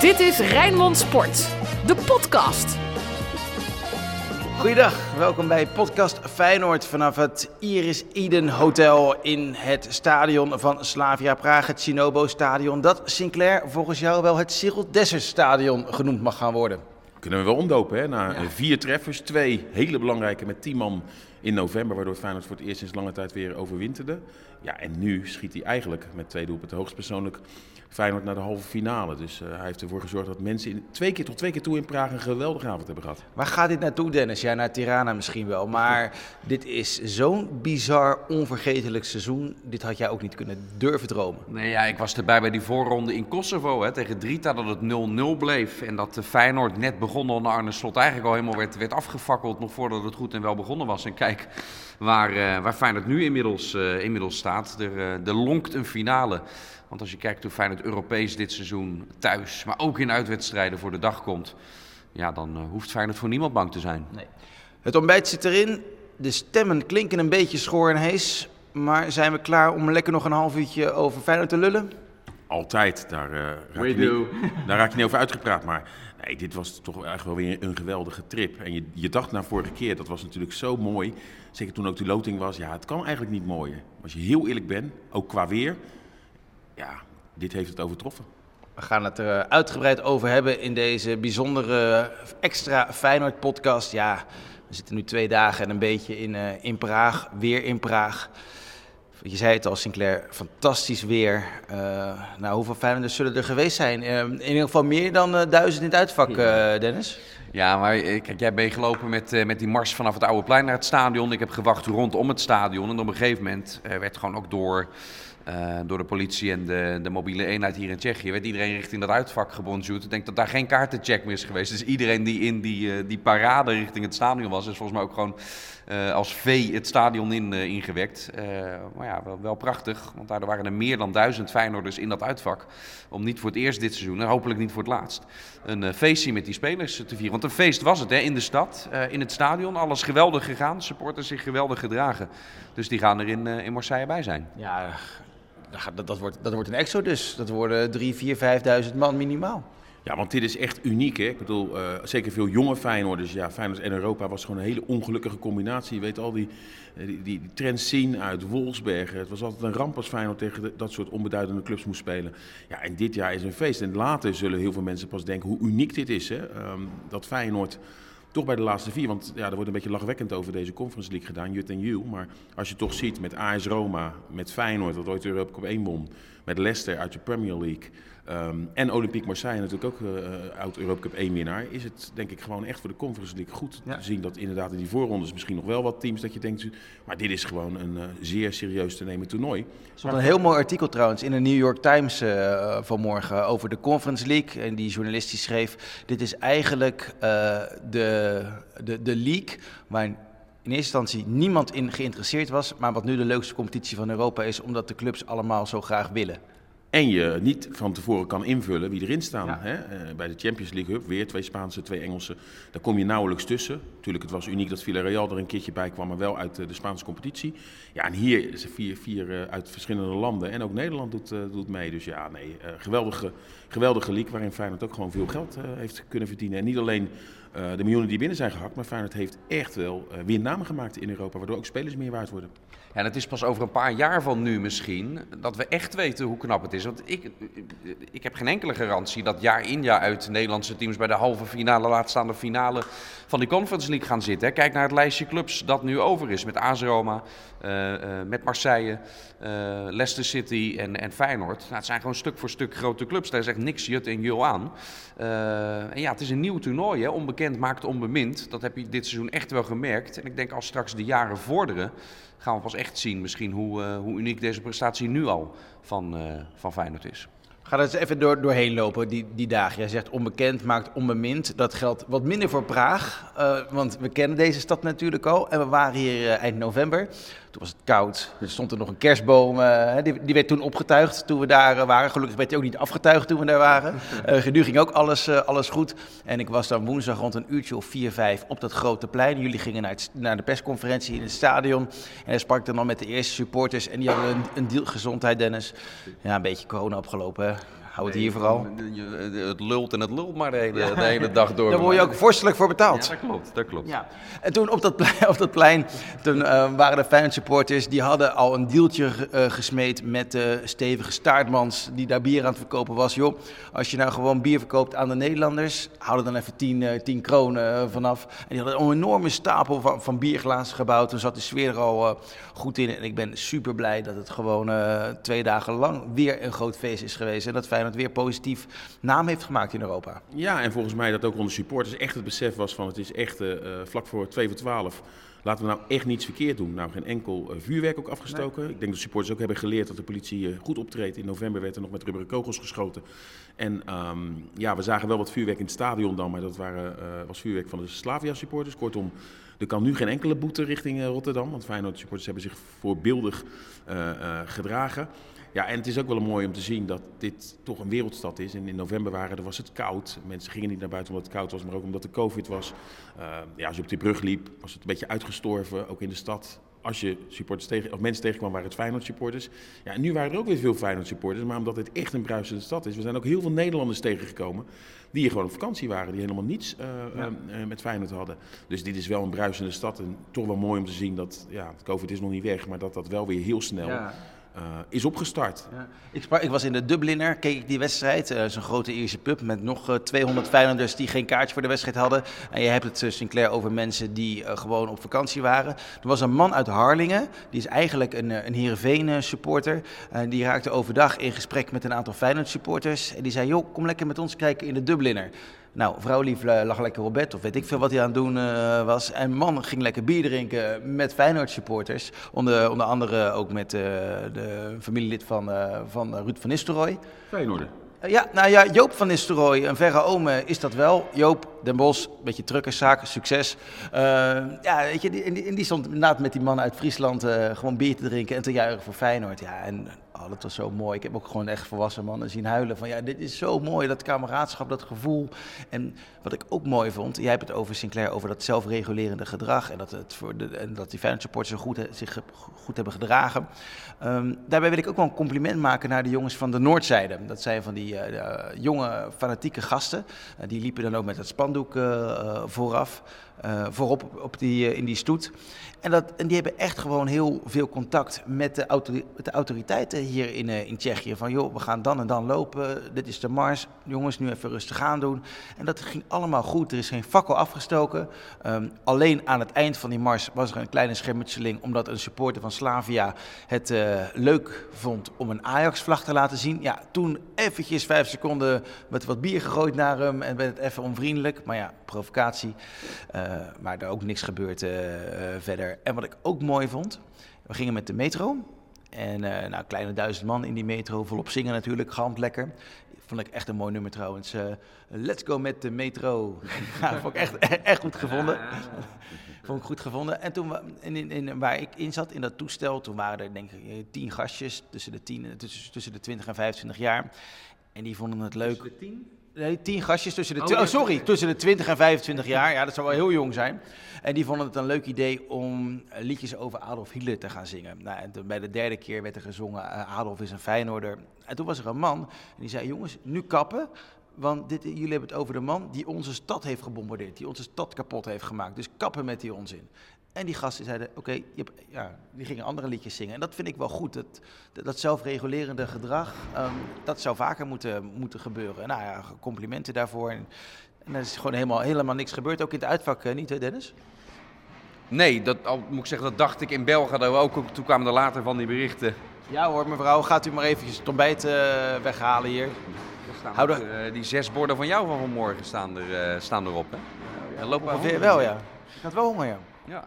Dit is Rijnmond Sport, de podcast. Goeiedag, welkom bij podcast Feyenoord vanaf het Iris Eden Hotel in het stadion van Slavia Praag, het Sinobo Stadion. Dat Sinclair volgens jou wel het Cyril Dessers Stadion genoemd mag gaan worden. Kunnen we wel omdopen, hè? Na vier treffers, twee hele belangrijke met tien man in november, waardoor Feyenoord voor het eerst sinds lange tijd weer overwinterde. Ja, en nu schiet hij eigenlijk met twee doelpunten hoogstpersoonlijk Feyenoord naar de halve finale. Dus uh, hij heeft ervoor gezorgd dat mensen in, twee keer tot twee keer toe in Praag een geweldige avond hebben gehad. Waar gaat dit naartoe, Dennis? Ja, naar Tirana misschien wel. Maar dit is zo'n bizar, onvergetelijk seizoen. Dit had jij ook niet kunnen durven dromen. Nee, ja, ik was erbij bij die voorronde in Kosovo hè, tegen Drita dat het 0-0 bleef. En dat de Feyenoord net begonnen onder Arne Slot eigenlijk al helemaal werd, werd afgefakkeld. Nog voordat het goed en wel begonnen was. En kijk waar, uh, waar Feyenoord nu inmiddels, uh, inmiddels staat. Er, uh, er lonkt een finale. Want als je kijkt hoe Feyenoord Europees dit seizoen thuis, maar ook in uitwedstrijden voor de dag komt, ja, dan uh, hoeft Feyenoord voor niemand bang te zijn. Nee. Het ontbijt zit erin. De stemmen klinken een beetje schoor en hees. Maar zijn we klaar om lekker nog een half uurtje over Feyenoord te lullen? Altijd. Daar, uh, raak, je niet, daar raak je niet over uitgepraat. Maar nee, dit was toch echt wel weer een geweldige trip. En je, je dacht na vorige keer, dat was natuurlijk zo mooi. Zeker toen ook die loting was. Ja, het kan eigenlijk niet mooier. Als je heel eerlijk bent, ook qua weer ja, dit heeft het overtroffen. We gaan het er uitgebreid over hebben in deze bijzondere extra Feyenoord-podcast. Ja, we zitten nu twee dagen en een beetje in, uh, in Praag, weer in Praag. Je zei het al, Sinclair, fantastisch weer. Uh, nou, hoeveel Feyenoorders zullen er geweest zijn? Uh, in ieder geval meer dan uh, duizend in het uitvak, Dennis. Ja, maar kijk, jij bent gelopen met, met die mars vanaf het Oude Plein naar het stadion. Ik heb gewacht rondom het stadion. En op een gegeven moment werd gewoon ook door uh, door de politie en de, de mobiele eenheid hier in Tsjechië werd iedereen richting dat uitvak gebonjourd. Ik denk dat daar geen kaartencheck meer is geweest. Dus iedereen die in die, uh, die parade richting het stadion was, is volgens mij ook gewoon uh, als vee het stadion in, ingewekt. maar ja, wel, wel, prachtig, want daar waren er meer dan duizend Feyenoorders in dat uitvak. Om niet voor het eerst dit seizoen, en hopelijk niet voor het laatst, een feestje met die spelers te vieren. Want een feest was het hè, in de stad, in het stadion. Alles geweldig gegaan, supporters zich geweldig gedragen. Dus die gaan er in, in Marseille bij zijn. Ja, dat, dat, wordt, dat wordt een exodus. Dat worden 3, 4, 5.000 man minimaal. Ja, want dit is echt uniek. Hè? Ik bedoel, uh, zeker veel jonge Feyenoorders. Ja, Feyenoord en Europa was gewoon een hele ongelukkige combinatie. Je weet al die, die, die, die trends zien uit Wolfsbergen. Het was altijd een ramp als Feyenoord tegen dat soort onbeduidende clubs moest spelen. Ja, en dit jaar is een feest. En later zullen heel veel mensen pas denken hoe uniek dit is. Hè? Um, dat Feyenoord toch bij de laatste vier. Want ja, er wordt een beetje lachwekkend over deze Conference League gedaan, Jut en Jules. Maar als je toch ziet met AS Roma, met Feyenoord, dat ooit Europa Cup 1 won. Met Leicester uit de Premier League. Um, en Olympique Marseille natuurlijk ook uh, oud Europa Cup 1 winnaar. Is het denk ik gewoon echt voor de Conference League goed ja. te zien dat inderdaad in die voorrondes misschien nog wel wat teams dat je denkt. Maar dit is gewoon een uh, zeer serieus te nemen toernooi. Er stond een heel mooi artikel trouwens in de New York Times uh, vanmorgen over de Conference League. En die journalist die schreef, dit is eigenlijk de, de, de league waar in eerste instantie niemand in geïnteresseerd was, maar wat nu de leukste competitie van Europa is, omdat de clubs allemaal zo graag willen. En je niet van tevoren kan invullen wie erin staan. Ja. Hè? Uh, bij de Champions League Hub, weer twee Spaanse, twee Engelse. Daar kom je nauwelijks tussen. Natuurlijk, het was uniek dat Villarreal er een keertje bij kwam, maar wel uit uh, de Spaanse competitie. Ja, en hier er vier, vier uh, uit verschillende landen. En ook Nederland doet, doet mee. Dus ja, nee, geweldige, geweldige league waarin Feyenoord ook gewoon veel geld heeft kunnen verdienen. En niet alleen de miljoenen die binnen zijn gehakt, maar Feyenoord heeft echt wel weer namen gemaakt in Europa, waardoor ook spelers meer waard worden. Ja, en het is pas over een paar jaar van nu misschien dat we echt weten hoe knap het is. Want ik, ik heb geen enkele garantie dat jaar in jaar uit Nederlandse teams bij de halve finale, laatstaande finale van die Conference League gaan zitten. Kijk naar het lijstje clubs dat nu over is met AS Roma, uh, uh, met Marseille, uh, Leicester City en, en Feyenoord. Nou, het zijn gewoon stuk voor stuk grote clubs. Daar zegt niks Jut en Jul aan. en ja, het is een nieuw toernooi. Hè? Onbekend maakt onbemind. Dat heb je dit seizoen echt wel gemerkt. En ik denk als straks de jaren vorderen gaan we pas echt zien misschien hoe, uh, hoe uniek deze prestatie nu al van, uh, van Feyenoord is. Ga er eens even door, doorheen lopen, die, die dagen. Jij zegt onbekend maakt onbemind. Dat geldt wat minder voor Praag, uh, want we kennen deze stad natuurlijk al. En we waren hier uh, eind november. Toen was het koud. Er stond er nog een kerstboom. Uh, die, die, werd toen opgetuigd toen we daar waren. Gelukkig werd hij ook niet afgetuigd toen we daar waren. nu ging ook alles, alles goed. En ik was dan woensdag rond een uurtje of vier, vijf op dat grote plein. Jullie gingen naar, het, naar de persconferentie in het stadion. En hij sprak dan al met de eerste supporters. En die hadden een, een deal gezondheid, Dennis. Ja, een beetje corona opgelopen. Hè? Hou het hier vooral. Het lult en het lult maar de hele, de hele dag door. Daar word je ook vorstelijk voor betaald. Ja, dat klopt, dat klopt. Ja. En toen op dat plein, op dat plein toen, eh, waren de Feyenoord supporters, die hadden al een deeltje eh, gesmeed met de stevige staartmans die daar bier aan het verkopen was. Joh, als je nou gewoon bier verkoopt aan de Nederlanders, hou er dan even 10 uh, tien kronen vanaf. En die hadden een enorme stapel van, van bierglazen gebouwd. Toen zat de sfeer er al goed in. En ik ben super blij dat het gewoon twee dagen lang weer een groot feest is geweest. En dat Feyenoord weer positief naam heeft gemaakt in Europa. Ja, en volgens mij dat ook onder supporters echt het besef was van het is echt vlak voor 2 voor 12 Laten we nou echt niets verkeerd doen. Nou, geen enkel uh, vuurwerk ook afgestoken. Ik denk dat supporters ook hebben geleerd dat de politie uh, goed optreedt. In november werd er nog met rubberen kogels geschoten. En um, ja, we zagen wel wat vuurwerk in het stadion dan, maar dat waren, uh, was vuurwerk van de Slavia supporters. Kortom, er kan nu geen enkele boete richting Rotterdam, want Feyenoord supporters hebben zich voorbeeldig gedragen. Ja, en het is ook wel mooi om te zien dat dit toch een wereldstad is. En in november waren, er was het koud. Mensen gingen niet naar buiten omdat het koud was, maar ook omdat er covid was. Uh, ja, als je op die brug liep, was het een beetje uitgestorven, ook in de stad. Als je supporters tegen, of mensen tegenkwam, waren het Feyenoord supporters. Ja, en nu waren er ook weer veel Feyenoord supporters, maar omdat dit echt een bruisende stad is. We zijn ook heel veel Nederlanders tegengekomen die hier gewoon op vakantie waren, die helemaal niets uh, ja. uh, met Feyenoord hadden. Dus dit is wel een bruisende stad en toch wel mooi om te zien dat, ja, covid is nog niet weg, maar dat dat wel weer heel snel... Ja uh, is opgestart. Ja. Ik, ik was in de Dubliner, keek ik die wedstrijd. Uh, Zo'n grote Ierse pub met nog uh, 200 Feyenoorders die geen kaartje voor de wedstrijd hadden. En je hebt het, Sinclair, over mensen die gewoon op vakantie waren. Er was een man uit Harlingen, die is eigenlijk een, een Heerenveen supporter. die raakte overdag in gesprek met een aantal Feyenoord supporters. En die zei, joh, kom lekker met ons kijken in de Dubliner. Nou, vrouwlief lag lekker op bed of weet ik veel wat hij aan het doen uh, was. En man ging lekker bier drinken met Feyenoord supporters. Onder, onder andere ook met uh, de familielid van, uh, van Ruud van Nistelrooy. Feyenoord. Ja, nou ja, Joop van Nistelrooy, een verre ome is dat wel. Joop, Den een beetje truckerszaak, succes. Uh, ja, weet je, die, die, die stond inderdaad met die man uit Friesland uh, gewoon bier te drinken en te juichen voor Feyenoord. Ja, en oh, dat was zo mooi. Ik heb ook gewoon echt volwassen mannen zien huilen van ja, dit is zo mooi, dat kameraadschap, dat gevoel. En wat ik ook mooi vond, jij hebt het over Sinclair, over dat zelfregulerende gedrag en dat, het voor de, en dat die Feyenoord supporters goed, zich goed hebben gedragen. Um, daarbij wil ik ook wel een compliment maken naar de jongens van de Noordzijde. Dat zijn van die uh, jonge, fanatieke gasten. Uh, die liepen dan ook met het spandoek vooraf. Uh, voorop op die, uh, in die stoet. En, dat, en die hebben echt gewoon heel veel contact met de, autoriteiten hier in, uh, in Tsjechië. Van joh, we gaan dan en dan lopen, dit is de mars, jongens, nu even rustig aan doen. En dat ging allemaal goed, er is geen fakkel afgestoken. Um, alleen aan het eind van die mars was er een kleine schermutseling, omdat een supporter van Slavia het leuk vond om een Ajax-vlag te laten zien. Ja, toen eventjes vijf seconden met wat bier gegooid naar hem en werd het even onvriendelijk. Maar ja, provocatie. Uh, maar er ook niks gebeurd uh, uh, verder. En wat ik ook mooi vond, we gingen met de metro. En nou, kleine duizend man in die metro, volop zingen natuurlijk, gehand lekker. Vond ik echt een mooi nummer trouwens. Let's go met de metro. ja, vond ik echt, echt goed gevonden. vond ik goed gevonden. En toen we, in, in, in, waar ik in zat, in dat toestel, toen waren er denk ik tien gastjes tussen de, tien, tussen, tussen de 20 en 25 jaar. En die vonden het leuk. Tussen de tien? Nee, tien gastjes tussen de, oh, oh, sorry, tussen de 20 en 25 jaar. Ja, dat zou wel heel jong zijn. En die vonden het een leuk idee om liedjes over Adolf Hitler te gaan zingen. Nou, en toen, bij de derde keer werd er gezongen, uh, Adolf is een Feyenoorder. En toen was er een man en die zei, jongens, nu kappen. Want dit, jullie hebben het over de man die onze stad heeft gebombardeerd. Die onze stad kapot heeft gemaakt. Dus kappen met die onzin. En die gasten zeiden, oké, okay, ja, die gingen andere liedjes zingen. En dat vind ik wel goed. Dat, dat zelfregulerende gedrag, um, dat zou vaker moeten, moeten gebeuren. Nou ja, complimenten daarvoor. En, en er is gewoon helemaal, helemaal niks gebeurd. Ook in het uitvak uh, niet, hè Dennis? Nee, dat al, moet ik zeggen, dat dacht ik in België ook. Toen kwamen er later van die berichten. Ja hoor, mevrouw, gaat u maar eventjes het ontbijt uh, weghalen hier. Ook, uh, die zes borden van jou van vanmorgen staan, er, staan erop, hè? Ja, lopen ongeveer wel, ja. Ik had wel honger, ja. Ja.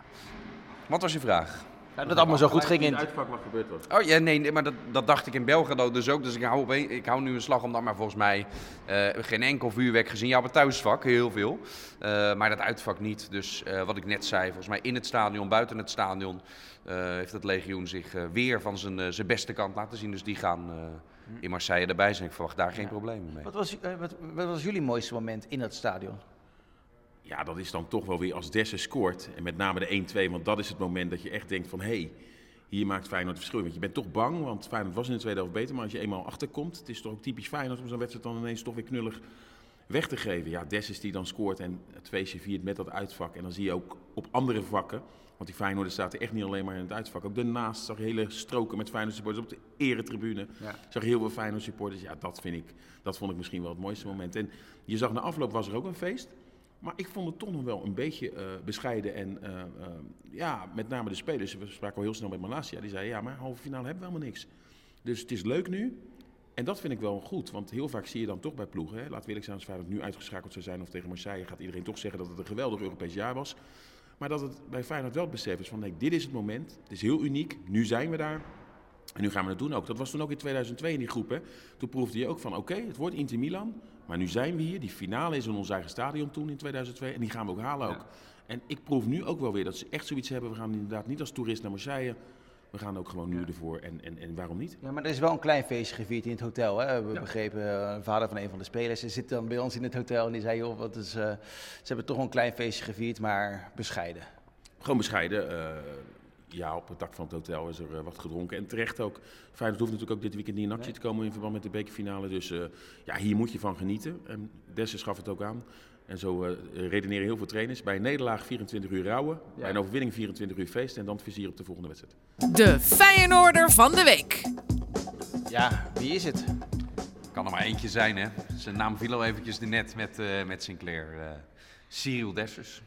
Wat was je vraag? Ja, dat allemaal zo goed ging in het uitvak wat gebeurd was. Oh ja, nee, maar dat, dat dacht ik in België dus ook. Dus ik hou, op, ik hou nu een slag om dat, maar volgens mij uh, geen enkel vuurwerk gezien. Ja, op het thuisvak heel veel, uh, maar dat uitvak niet. Dus uh, wat ik net zei, volgens mij in het stadion, buiten het stadion, heeft het legioen zich weer van zijn, zijn beste kant laten zien. Dus die gaan in Marseille erbij zijn. Ik verwacht daar geen ja. problemen mee. Wat was, wat, wat was jullie mooiste moment in dat stadion? Ja, dat is dan toch wel weer als Desse scoort. En met name de 1-2, want dat is het moment dat je echt denkt van... hé, hey, hier maakt Feyenoord verschil. Want je bent toch bang, want Feyenoord was in de tweede helft beter. Maar als je eenmaal achterkomt, het is toch ook typisch Feyenoord om zo'n wedstrijd dan ineens toch weer knullig weg te geven. Ja, Dessus die dan scoort en het feestje viert met dat uitvak. En dan zie je ook op andere vakken, want die Feyenoord staat er echt niet alleen maar in het uitvak. Ook daarnaast zag je hele stroken met Feyenoord supporters op de eretribune. Ja. Zag je heel veel Feyenoord supporters. Ja, dat, vind ik, dat vond ik misschien wel het mooiste moment. En je zag na afloop was er ook een feest. Maar ik vond het toch nog wel een beetje eh, bescheiden. En eh, eh, ja, met name de spelers. We spraken al heel snel met Malasia. Die zei, ja, maar halve finale hebben we helemaal niks. Dus het is leuk nu. En dat vind ik wel goed, want heel vaak zie je dan toch bij ploegen. Hè, laat eerlijk zijn, als Feyenoord nu uitgeschakeld zou zijn of tegen Marseille, gaat iedereen toch zeggen dat het een geweldig Europees jaar was. Maar dat het bij Feyenoord wel het besef is van, nee, dit is het moment. Het is heel uniek, nu zijn we daar. En nu gaan we het doen ook. Dat was toen ook in 2002 in die groep. Hè. Toen proefde je ook van, oké, het wordt Inter Milan. Maar nu zijn we hier. Die finale is in ons eigen stadion toen in 2002. En die gaan we ook halen ook. En ik proef nu ook wel weer dat ze echt zoiets hebben. We gaan inderdaad niet als toerist naar Marseille. We gaan ook gewoon nu ervoor. En, en, en waarom niet? Ja, maar er is wel een klein feestje gevierd in het hotel. Hè? We begrepen, uh, een vader van een van de spelers zit dan bij ons in het hotel en die zei, joh, wat is, uh, ze hebben toch een klein feestje gevierd, maar bescheiden. Gewoon bescheiden. Uh, ja, op het dak van het hotel is er wat gedronken. En terecht ook. Feyenoord hoeft natuurlijk ook dit weekend niet in actie te komen in verband met de bekerfinale. Dus ja, hier moet je van genieten. En Dessers gaf het ook aan. En zo uh, redeneren heel veel trainers. Bij een nederlaag 24 uur rouwen. Ja. Bij een overwinning 24 uur feest. En dan het vizier op de volgende wedstrijd. De Feyenoorder van de week. Ja, wie is het? Kan er maar eentje zijn, hè. Zijn naam viel al eventjes net met, uh, met Sinclair. Uh, Cyril Dessers.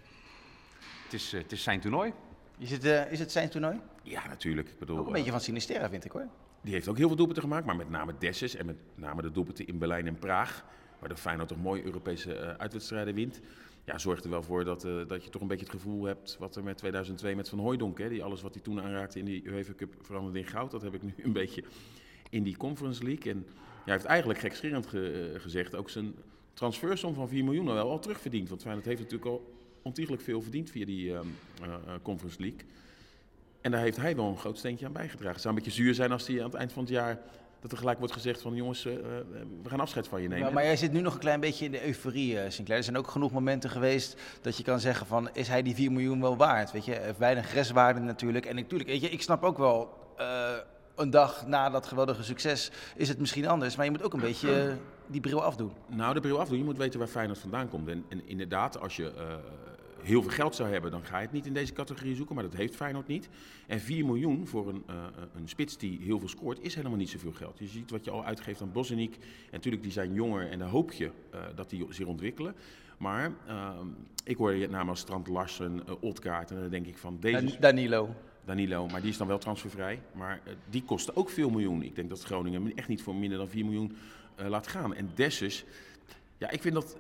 Het is, het is zijn toernooi. Is het, is het zijn toernooi? Ja, natuurlijk. Ik bedoel, ook een beetje van Sinisterra, vind ik hoor. Die heeft ook heel veel doelpunten gemaakt. Maar met name Dessers. En met name de doelpunten in Berlijn en Praag waardoor Feyenoord toch mooi Europese uh, uitwedstrijden wint. Ja, zorgt er wel voor dat, uh, dat je toch een beetje het gevoel hebt wat er met 2002 met Van Hooijdonk, hè, die alles wat hij toen aanraakte in die UEFA Cup veranderde in goud. Dat heb ik nu een beetje in die Conference League. En hij heeft eigenlijk gekscherend ge, uh, gezegd ook zijn transfersom van 4 miljoen wel al terugverdiend. Want Feyenoord heeft natuurlijk al ontiegelijk veel verdiend via die uh, Conference League. En daar heeft hij wel een groot steentje aan bijgedragen. Het zou een beetje zuur zijn als hij aan het eind van het jaar dat er gelijk wordt gezegd van jongens, uh, we gaan afscheid van je nemen. Maar, maar, jij zit nu nog een klein beetje in de euforie, Sinclair. Er zijn ook genoeg momenten geweest dat je kan zeggen van, is hij die 4 miljoen wel waard? Weet je, weinig restwaarde natuurlijk. En natuurlijk, weet je, ik snap ook wel, uh, een dag na dat geweldige succes is het misschien anders. Maar je moet ook een beetje die bril afdoen. Nou, de bril afdoen. Je moet weten waar Feyenoord vandaan komt. En, en inderdaad, als je heel veel geld zou hebben, dan ga je het niet in deze categorie zoeken. Maar dat heeft Feyenoord niet. En 4 miljoen voor een, uh, een spits die heel veel scoort, is helemaal niet zoveel geld. Je ziet wat je al uitgeeft aan Bosniek. En natuurlijk, die zijn jonger en dan hoop je uh, dat die zich ontwikkelen. Maar uh, ik hoor je namen als Strand Larsen, Otkaart. En dan denk ik van deze... Danilo. Danilo, maar die is dan wel transfervrij. Maar die kost ook veel miljoen. Ik denk dat Groningen echt niet voor minder dan 4 miljoen laat gaan. En Dessus, ja, ik vind dat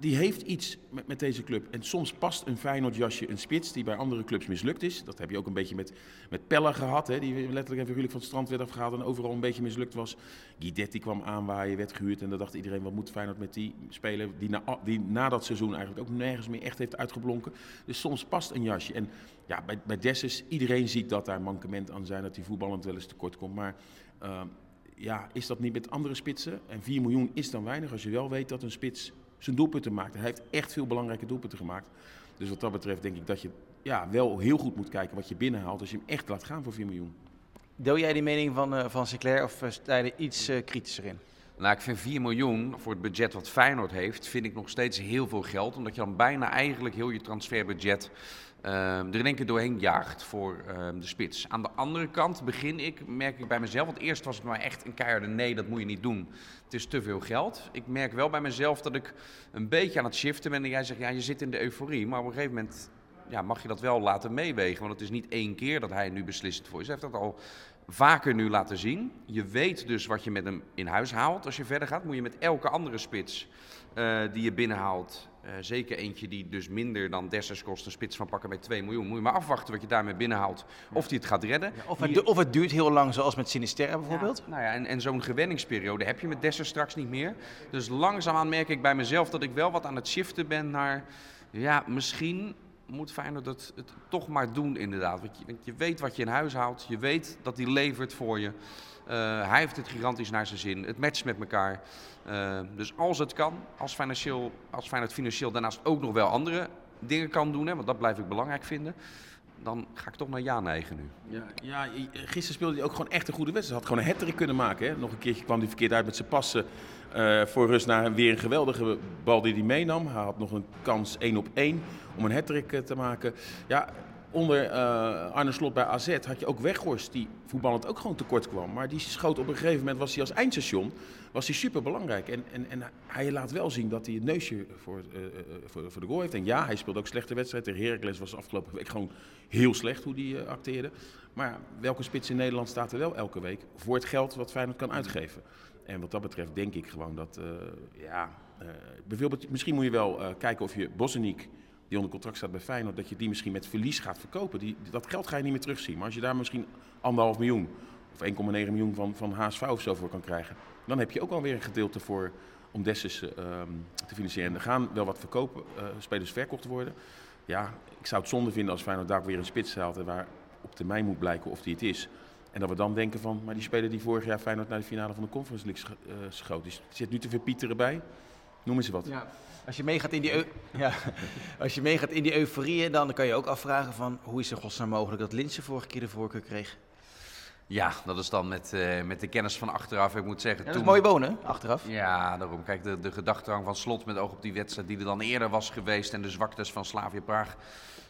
die heeft iets met, met, deze club. En soms past een Feyenoord jasje een spits die bij andere clubs mislukt is. Dat heb je ook een beetje met, met Pelle gehad. Hè, die letterlijk en figuurlijk van het strand werd afgehaald en overal een beetje mislukt was. Guidetti kwam aanwaaien, werd gehuurd. En dan dacht iedereen, wat moet Feyenoord met die speler die na, die na dat seizoen eigenlijk ook nergens meer echt heeft uitgeblonken. Dus soms past een jasje. En ja, bij, bij Dessus, iedereen ziet dat daar mankement aan zijn. Dat die voetballend wel eens tekort komt. Maar... Uh, ja, is dat niet met andere spitsen? En 4 miljoen is dan weinig als je wel weet dat een spits zijn doelpunten maakt. Hij heeft echt veel belangrijke doelpunten gemaakt. Dus wat dat betreft denk ik dat je ja, wel heel goed moet kijken wat je binnenhaalt als je hem echt laat gaan voor 4 miljoen. Deel jij die mening van, uh, van Sinclair of sta je er iets uh, kritischer in? Nou, ik vind 4 miljoen voor het budget wat Feyenoord heeft, vind ik nog steeds heel veel geld. Omdat je dan bijna eigenlijk heel je transferbudget uh, er in één keer doorheen jaagt voor uh, de spits. Aan de andere kant begin ik, merk ik bij mezelf, want eerst was het maar echt een keiharde nee, dat moet je niet doen. Het is te veel geld. Ik merk wel bij mezelf dat ik een beetje aan het shiften ben. En jij zegt, ja, je zit in de euforie, maar op een gegeven moment ja, mag je dat wel laten meewegen. Want het is niet één keer dat hij nu beslissend voor is. Hij heeft dat al vaker nu laten zien. Je weet dus wat je met hem in huis haalt. Als je verder gaat, moet je met elke andere spits uh, die je binnenhaalt. Uh, zeker eentje die dus minder dan Dessers kost, een spits van pakken met 2 miljoen. Moet je maar afwachten wat je daarmee binnenhaalt. Of die het gaat redden. Ja, of, het, of, het, duurt heel lang, zoals met Sinisterra bijvoorbeeld. Ja, nou ja, en, en zo'n gewenningsperiode heb je met Dessers straks niet meer. Dus langzaamaan merk ik bij mezelf dat ik wel wat aan het shiften ben naar... Ja, misschien moet Feyenoord het, het toch maar doen inderdaad. Want je, want je, weet wat je in huis houdt. Je weet dat hij levert voor je. Uh, hij heeft het gigantisch naar zijn zin. Het matcht met elkaar. Uh, dus als het kan, als, financieel, als Feyenoord financieel daarnaast ook nog wel andere dingen kan doen. Hè, want dat blijf ik belangrijk vinden. dan ga ik toch naar ja neigen nu. Ja, ja, gisteren speelde hij ook gewoon echt een goede wedstrijd. Had gewoon een hat kunnen maken. Hè? Nog een keertje kwam hij verkeerd uit met zijn passen. eh, voor rust naar weer een geweldige bal die hij meenam. Hij had nog een kans 1 op 1 om een hat te maken. Ja, onder eh, Arne Slot bij AZ had je ook Weghorst die voetballend ook gewoon tekort kwam. Maar die schoot op een gegeven moment, was hij als eindstation, was hij super belangrijk. En, en, en hij laat wel zien dat hij een neusje voor, eh, eh, voor, voor de goal heeft. En ja, hij speelde ook slechte wedstrijd. Tegen Heracles was afgelopen week gewoon heel slecht hoe eh, acteerde. Maar welke spits in Nederland staat er wel elke week voor het geld wat Feyenoord kan uitgeven? En wat dat betreft denk ik gewoon dat, ja, bijvoorbeeld, misschien moet je wel kijken of je Boseniek, die onder contract staat bij Feyenoord, dat je die misschien met verlies gaat verkopen. Die, dat geld ga je niet meer terugzien. Maar als je daar misschien anderhalf miljoen of 1,9 miljoen van, van HSV of zo voor kan krijgen, dan heb je ook alweer een gedeelte voor om Dessus eh, ehm, te financieren. En er gaan wel wat verkopen, eh, spelers verkocht worden. Ja, ik zou het zonde vinden als Feyenoord daar weer een spits haalt en waar op termijn moet blijken of die het is. En dat we dan denken van, maar die speler die vorig jaar Feyenoord naar de finale van de Conference League eh, schoot, die zit nu te verpieteren bij. Noem eens wat. Ja. Als je meegaat in die, eu- ja. Als je meegaat in die euforie, dan kan je ook afvragen van hoe is het godsnaam mogelijk dat Linse vorige keer de voorkeur kreeg. Ja, dat is dan met, eh, met de kennis van achteraf. Ik moet zeggen, Ja, dat is toen... mooi wonen, achteraf. Ja, daarom. Kijk, de, de gedachtegang van Slot met oog op die wedstrijd die er dan eerder was geweest en de zwaktes van Slavia Praag.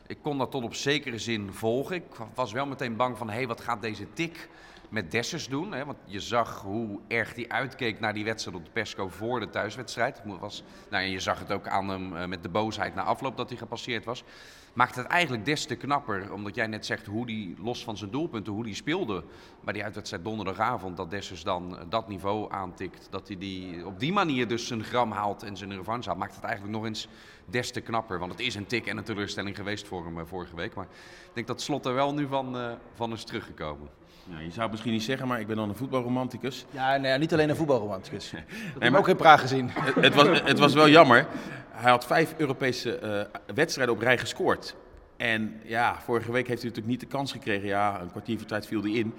Ik kon dat tot op zekere zin volgen. Ik was wel meteen bang van, hé, hey, wat gaat deze tik met Dessers doen? Hè? Want je zag hoe erg hij uitkeek naar die wedstrijd op de persco voor de thuiswedstrijd. Was, nou, en je zag het ook aan hem eh, met de boosheid na afloop dat hij gepasseerd was. Maakt het eigenlijk des te knapper, omdat jij net zegt hoe die, los van zijn doelpunten, hoe die speelde bij die uitwedstrijd donderdagavond. Dat Dessers dan eh, dat niveau aantikt, dat hij die, op die manier dus zijn gram haalt en zijn revanche haalt. Maakt het eigenlijk nog eens des te knapper. Want het is een tik en een teleurstelling geweest voor hem eh, vorige week. Maar ik denk dat Slot er wel nu van, eh, van is teruggekomen. Nou, je zou het misschien niet zeggen, maar ik ben dan een voetbalromanticus. Ja, nee, niet alleen een voetbalromanticus. Dat heb ik ook in Praag gezien. het, het was, het was wel jammer. Hij had vijf Europese eh, wedstrijden op rij gescoord. En ja, vorige week heeft hij natuurlijk niet de kans gekregen. Ja, een kwartier voor tijd viel hij in.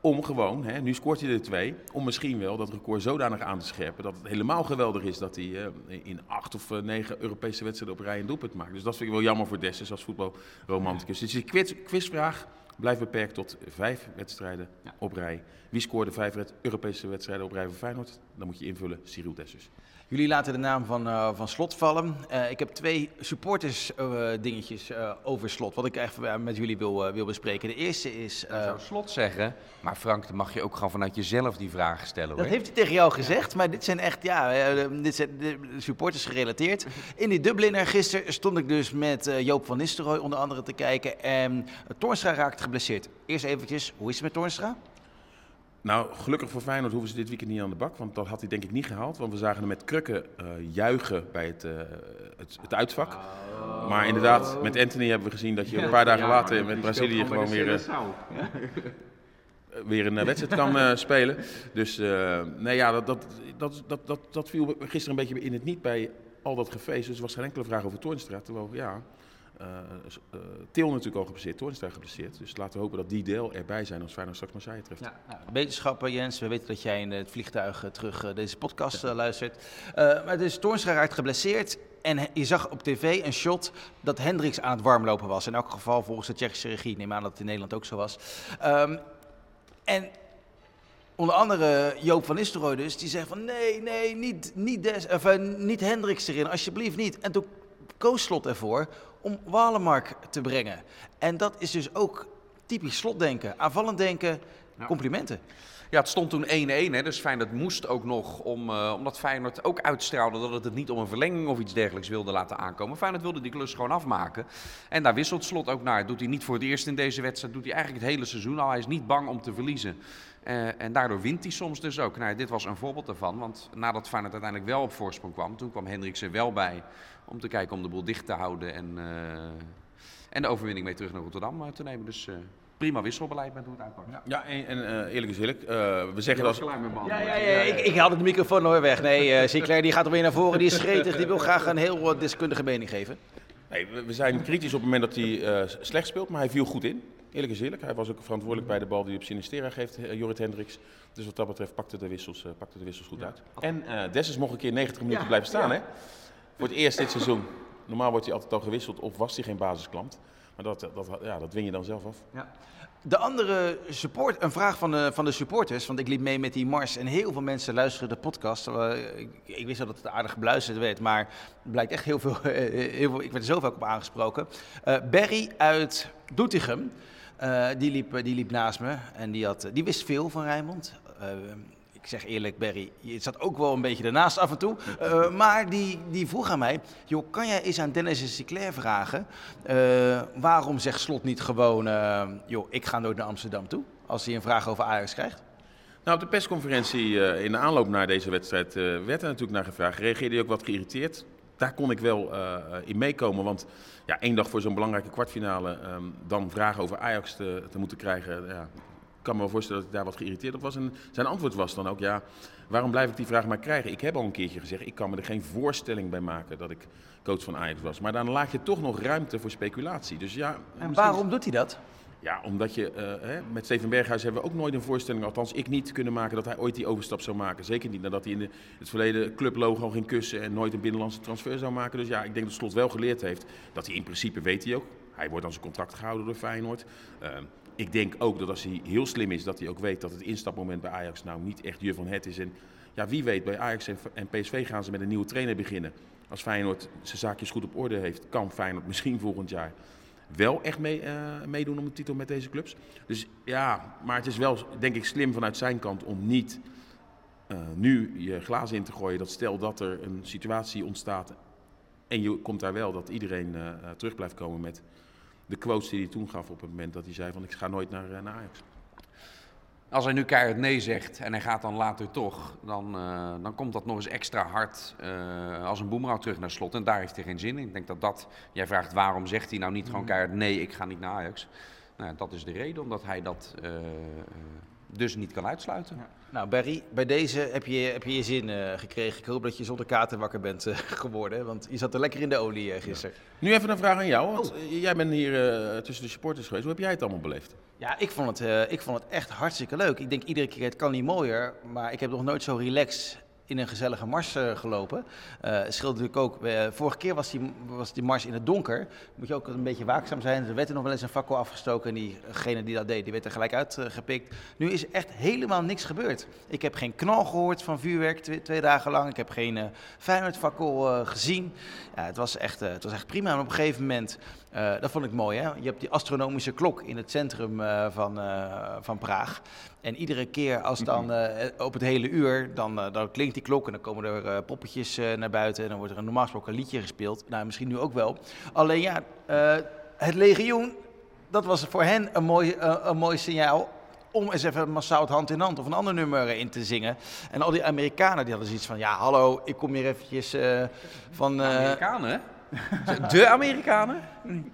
Om gewoon, hè, nu scoort hij er twee, om misschien wel dat record zodanig aan te scherpen dat het helemaal geweldig is dat hij eh, in acht of eh, negen Europese wedstrijden op rij een doelpunt maakt. Dus dat vind ik wel jammer voor Dessus als voetbalromanticus. Dus die quiz, quizvraag blijft beperkt tot vijf wedstrijden op rij. Wie scoorde vijf Europese wedstrijden op rij voor Feyenoord? Dan moet je invullen Cyril Dessus. Jullie laten de naam van, eh, van Slot vallen. Eh, ik heb twee supporters eh, dingetjes over Slot, wat ik eh, met jullie wil, wil bespreken. De eerste is... Ik zou Slot zeggen, maar Frank, dan mag je ook gewoon vanuit jezelf die vragen stellen hoor. Dat heeft hij tegen jou gezegd, maar dit zijn echt, ja, dit zijn de supporters gerelateerd. In die Dubliner gisteren stond ik dus met Joop van Nistelrooy onder andere te kijken en Toornstra raakte geblesseerd. Eerst eventjes, hoe is het met Toornstra? Nou, gelukkig voor Feyenoord hoeven ze dit weekend niet aan de bak. Want dat had hij denk ik niet gehaald. Want we zagen hem met krukken eh, juichen bij het, eh, het, het uitvak. Maar inderdaad, met Anthony hebben we gezien dat je een paar dagen later met Brazilië gewoon weer, eh, weer een wedstrijd kan spelen. Dus nee, ja, dat, dat, dat, dat, dat, dat viel gisteren een beetje in het niet bij al dat gefeest. Dus er was geen enkele vraag over Toornstra. Terwijl, ja, Til natuurlijk al geblesseerd, Toornstra geblesseerd. Dus laten we hopen dat die deel erbij zijn als Feyenoord straks Marseille treft. Ja, nou, wetenschappen Jens, we weten dat jij in het vliegtuig eh, terug eh, deze podcast eh, luistert. Eh, maar dus Toornstra raakt geblesseerd en je zag op tv een shot dat Hendricks aan het warmlopen was. In elk geval volgens de Tsjechische regie, neem aan dat het in Nederland ook zo was. Ehm, en onder andere Joop van Nistelrooy dus, die zegt van nee, nee, niet, niet, Des, of, eh, niet Hendricks erin, alsjeblieft niet. En toen koos Slot ervoor om Walemark te brengen. En dat is dus ook typisch slotdenken, aanvallend denken, complimenten. Ja, het stond toen 1-1, hè, dus Feyenoord moest ook nog, om, eh, omdat Feyenoord ook uitstraalde dat het het niet om een verlenging of iets dergelijks wilde laten aankomen. Feyenoord wilde die klus gewoon afmaken. En daar wisselt Slot ook naar. Doet hij niet voor het eerst in deze wedstrijd, doet hij eigenlijk het hele seizoen al. Hij is niet bang om te verliezen. Eh, en daardoor wint hij soms dus ook. Nou, ja, dit was een voorbeeld daarvan, want nadat Feyenoord uiteindelijk wel op voorsprong kwam, toen kwam Hendricks er wel bij om te kijken om de boel dicht te houden en, eh, en de overwinning mee terug naar Rotterdam te nemen. Dus prima wisselbeleid met hoe het uitpakt. Ja. Ja, en, en eh, eerlijk is eerlijk, eh, we zeggen dat... Ja, ja, ja, ik, ik haalde de microfoon nooit weg. Nee, eh Sinclair die gaat alweer naar voren, die is gretig, die wil graag een heel deskundige mening geven. Nee, we- we zijn kritisch op het moment dat hij eh, slecht speelt, maar hij viel goed in. Eerlijk is eerlijk, hij was ook verantwoordelijk bij de bal die hij op Sinistera geeft, Jorrit Hendricks. Dus wat dat betreft pakte de wissels, eh, pakte de wissels goed uit. En eh Dessus mocht een keer 90 minuten blijven staan, hè? Voor het eerst dit seizoen. Normaal wordt hij altijd al gewisseld of was hij geen basisklant. Maar dat, dat, ja, dat win je dan zelf af. Ja. De andere support, een vraag van de, van de supporters, want ik liep mee met die mars en heel veel mensen luisteren de podcast. Uh, ik, ik, wist al dat het aardig beluisterd werd, maar het blijkt echt heel veel, heel veel ik werd er zoveel op aangesproken. Uh, Berry uit Doetinchem, uh, die, liep, die liep naast me en die, had, die wist veel van Rijnmond ik zeg eerlijk, Berry, je zat ook wel een beetje ernaast af en toe. Uh, maar die, die vroeg aan mij, joh, kan jij eens aan Dennis en Sinclair vragen... Uh, waarom zegt Slot niet gewoon, uh, joh, ik ga nooit naar Amsterdam toe... als hij een vraag over Ajax krijgt? Nou, op de persconferentie in de aanloop naar deze wedstrijd werd er natuurlijk naar gevraagd. Reageerde hij ook wat geïrriteerd? Daar kon ik wel in meekomen, want ja, één dag voor zo'n belangrijke kwartfinale... Um, dan vragen over Ajax te, te moeten krijgen... Ja, kan me wel voorstellen dat ik daar wat geïrriteerd op was. En zijn antwoord was dan ook, ja, waarom blijf ik die vraag maar krijgen? Ik heb al een keertje gezegd, ik kan me er geen voorstelling bij maken dat ik coach van Ajax was. Maar dan laat je toch nog ruimte voor speculatie. Dus ja, en waarom doet hij dat? Ja, omdat je uh, hè, met Steven Berghuis hebben we ook nooit een voorstelling, althans ik niet, kunnen maken dat hij ooit die overstap zou maken. Zeker niet nadat hij in de, het verleden clublogo ging kussen en nooit een binnenlandse transfer zou maken. Dus ja, ik denk dat Slot wel geleerd heeft dat hij in principe weet hij ook. Hij wordt aan zijn contract gehouden door Feyenoord. Uh, ik denk ook dat als hij heel slim is, dat hij ook weet dat het instapmoment bij Ajax nou niet echt je van het is. En ja, wie weet, bij Ajax en PSV gaan ze met een nieuwe trainer beginnen. Als Feyenoord zijn zaakjes goed op orde heeft, kan Feyenoord misschien volgend jaar wel echt mee, uh, meedoen om de titel met deze clubs. Dus ja, maar het is wel, denk ik, slim vanuit zijn kant om niet uh, nu je glazen in te gooien. Dat stel dat er een situatie ontstaat en je komt daar wel, dat iedereen uh, terug blijft komen met de quotes die hij toen gaf op het moment dat hij zei van ik ga nooit naar, naar Ajax. Als hij nu keihard nee zegt en hij gaat dan later toch, dan, uh, dan komt dat nog eens extra hard uh, als een boemerang terug naar slot. En daar heeft hij geen zin in. Ik denk dat dat, jij vraagt waarom zegt hij nou niet gewoon keihard nee, ik ga niet naar Ajax. Nou, dat is de reden, omdat hij dat uh, dus niet kan uitsluiten. Ja. Nou, Barry, bij deze heb je heb je, je zin uh, gekregen. Ik hoop dat je zonder kater wakker bent uh, geworden, want je zat er lekker in de olie uh, gisteren. Ja. Nu even een vraag aan jou, want oh. jij bent hier tussen de supporters geweest. Hoe heb jij het allemaal beleefd? Ja, ik vond, het, ik vond het echt hartstikke leuk. Ik denk iedere keer, het kan niet mooier, maar ik heb nog nooit zo relaxed in een gezellige mars uh, gelopen. Uh, scheelt natuurlijk ook, uh, vorige keer was die, was die mars in het donker. Moet je ook een beetje waakzaam zijn. Er werd er nog wel eens een fakkel afgestoken en diegene die dat deed, die werd er gelijk uitgepikt. nu is echt helemaal niks gebeurd. Ik heb geen knal gehoord van vuurwerk twee, twee dagen lang. Ik heb geen uh, Feyenoord-fakkel gezien. Ja, het, was echt, het was echt prima. En op een gegeven moment, dat vond ik mooi, hè? je hebt die astronomische klok in het centrum van, van Praag. En iedere keer als dan op het hele uur, dan, dan klinkt die klok en dan komen er uh, poppetjes uh, naar buiten en dan wordt er een normaal gesproken liedje gespeeld. Nou, misschien nu ook wel. Alleen ja, uh, het legioen, dat was voor hen een mooi, een mooi signaal om eens even massaal het hand in hand of een ander nummer in te zingen. En al die Amerikanen die hadden zoiets van, ja hallo, ik kom hier eventjes van... Amerikanen, De Amerikanen?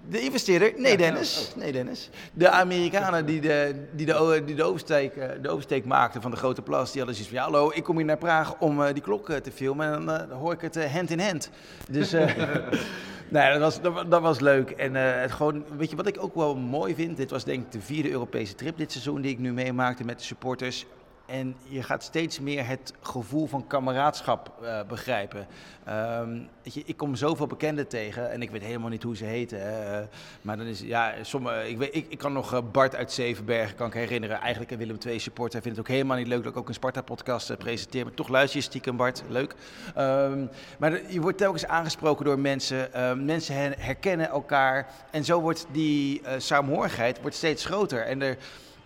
De investeerder? Nee, Dennis. Oh. Nee, Dennis. De Amerikanen die de, die de, die de, oversteek, eh, de oversteek maakten van de grote plas, die hadden zoiets van, ja, hallo, ik kom hier naar Praag om uh, die klok uh, te filmen en dan uh, hoor ik het hand in hand. Dus nee, dat was, dat, dat, was leuk. En het gewoon, weet je wat ik ook wel mooi vind? Dit was denk ik de vierde Europese trip dit seizoen die ik nu meemaakte met de supporters. En je gaat steeds meer het gevoel van kameraadschap uh, begrijpen. Um, weet je, ik kom zoveel bekenden tegen en ik weet helemaal niet hoe ze heten. Uh, maar dan is ja, sommige, ik, weet, ik, ik kan nog uh, Bart uit Zevenbergen kan ik herinneren. Eigenlijk een Willem II supporter. Hij vindt het ook helemaal niet leuk dat ik ook een Sparta-podcast presenteer. Maar toch luister je stiekem, Bart. Leuk. Um, maar je wordt telkens aangesproken door mensen. Ehm, mensen herkennen elkaar. En zo wordt die saamhorigheid wordt steeds groter. En er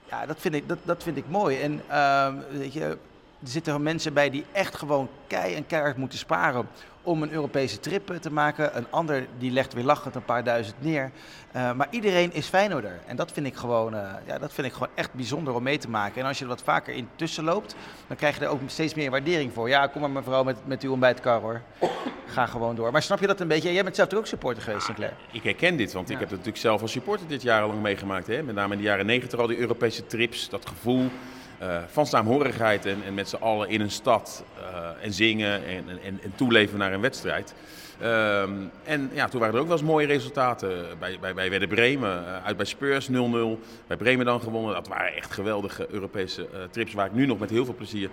ja, dat vind ik, dat, dat vind ik mooi. En uh, weet je, er zitten mensen bij die echt gewoon kei en keihard moeten sparen om een Europese trip te maken. Een ander die legt weer lachend een paar duizend neer. Uh, maar iedereen is Feyenoorder. En dat vind, ik gewoon, uh, ja, dat vind ik gewoon echt bijzonder om mee te maken. En als je er wat vaker in tussen loopt, dan krijg je er ook steeds meer waardering voor. Ja, kom maar mevrouw met, met uw ontbijtkar hoor. Ga gewoon door. Maar snap je dat een beetje? Jij bent zelf ook supporter geweest, Sinclair. Ik herken dit, want ja. ik heb het natuurlijk zelf als supporter dit jarenlang meegemaakt. Hè? Met name in de jaren negentig al die Europese trips, dat gevoel. Uh, van saamhorigheid en, en met z'n allen in een stad uh, en zingen en, en, en, toeleven naar een wedstrijd. Um, en ja, toen waren er ook wel eens mooie resultaten. Bij, bij, bij Werder Bremen, uh, uit bij Spurs 0-0. Bij Bremen dan gewonnen. Dat waren echt geweldige Europese trips waar ik nu nog met heel veel plezier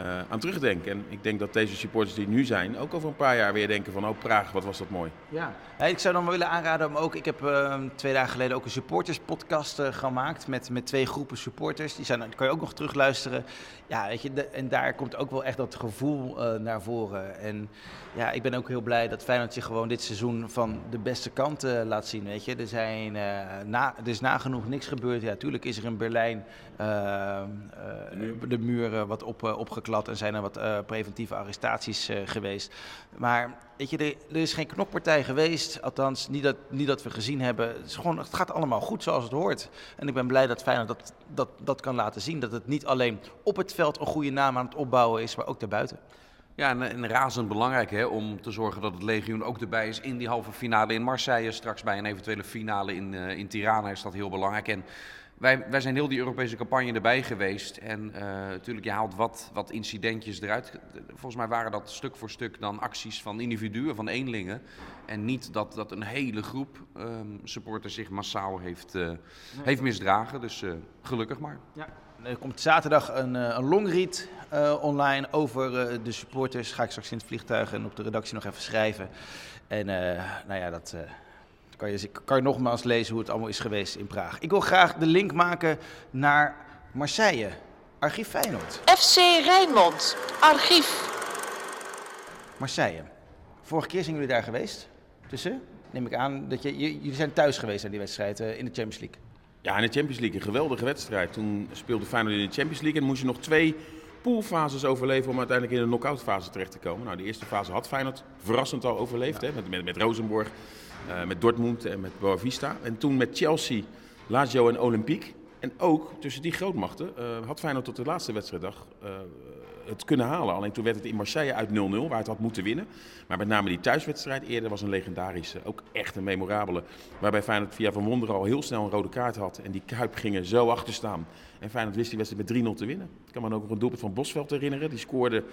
eh, aan terugdenk. En ik denk dat deze supporters die nu zijn, ook over een paar jaar weer denken van, oh Praag, wat was dat mooi. Ja. ik zou dan wel willen aanraden om ook, ik heb uh, twee dagen geleden ook een supporterspodcast uh, gemaakt met, met twee groepen supporters. Die, zijn, kan je ook nog terugluisteren. Ja, weet je, en daar komt ook wel echt dat gevoel uh, naar voren. En ja, ik ben ook heel blij dat Feyenoord zich gewoon dit seizoen van de beste kant laat zien, weet je. Er, zijn, na, er is nagenoeg niks gebeurd. Ja, tuurlijk is er in Berlijn de muur wat op, opgeklapt en zijn er wat preventieve arrestaties geweest. Maar weet je, er, er, is geen knokpartij geweest. Althans, niet dat, niet dat we gezien hebben. Het, is gewoon, het gaat allemaal goed zoals het hoort. En ik ben blij dat Feyenoord dat, dat, dat kan laten zien. Dat het niet alleen op het veld een goede naam aan het opbouwen is, maar ook daarbuiten. Ja, en, en razend belangrijk hè, om te zorgen dat het legioen ook erbij is in die halve finale in Marseille. Straks bij een eventuele finale in, uh, in Tirana is dat heel belangrijk. En wij, wij zijn heel die Europese campagne erbij geweest. En uh, natuurlijk, je haalt wat, wat incidentjes eruit. Volgens mij waren dat stuk voor stuk dan acties van individuen, van eenlingen. En niet dat, dat een hele groep um, supporters zich massaal heeft, uh, heeft misdragen. Dus uh, gelukkig maar. Ja. Er komt zaterdag een, een longread online over de supporters. Ga ik straks in het vliegtuig en op de redactie nog even schrijven. En nou ja, dat kan je, kan je nogmaals lezen hoe het allemaal is geweest in Praag. Ik wil graag de link maken naar Marseille, archief Feyenoord. FC Rijnmond, archief. Marseille. Vorige keer zijn jullie daar geweest. Tussen, neem ik aan, dat je, jullie zijn thuis geweest aan die wedstrijd uh, in de Champions League. Ja, in de Champions League. Een geweldige wedstrijd. Toen speelde Feyenoord in de Champions League en moest je nog twee poolfases overleven om uiteindelijk in de knock-out fase terecht te komen. Nou, de eerste fase had Feyenoord verrassend al overleefd, ja. hè, met, met, met Rosenborg. Uh, met Dortmund en met Boavista. En toen met Chelsea, Lazio en Olympique. En ook tussen die grootmachten uh, had Feyenoord tot de laatste wedstrijddag uh, het kunnen halen. Alleen toen werd het in Marseille uit 0-0, waar het had moeten winnen. Maar met name die thuiswedstrijd eerder was een legendarische, ook echt een memorabele. Waarbij Feyenoord via Van Wonderen al heel snel een rode kaart had. En die Kuip gingen zo achter staan. En Feyenoord wist die wedstrijd met 3-0 te winnen. Ik kan me ook nog een doelpunt van Bosveld herinneren. Die scoorde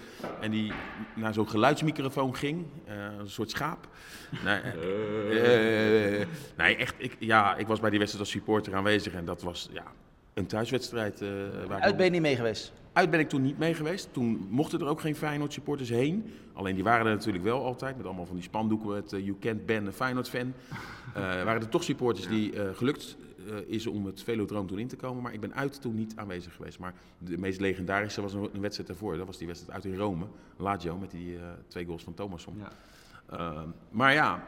en die naar zo'n geluidsmicrofoon ging. Uh, een soort schaap. nee, uh, nee, echt. Ik, ja, ik was bij die wedstrijd als supporter aanwezig. En dat was ja, een thuiswedstrijd. Waar Uit ben je niet mee geweest? Uit ben ik toen niet mee geweest. Toen mochten er ook geen Feyenoord supporters heen. Alleen die waren er natuurlijk wel altijd. Met allemaal van die spandoeken met You Can't Ban a Feyenoord fan. Waren er toch supporters die gelukt is om het Velodroom toen in te komen. Maar ik ben uit toen niet aanwezig geweest. Maar de meest legendarische was een, een wedstrijd daarvoor. Dat was die wedstrijd uit in Rome. Lazio met die twee goals van Thomasson. Ja. maar ja,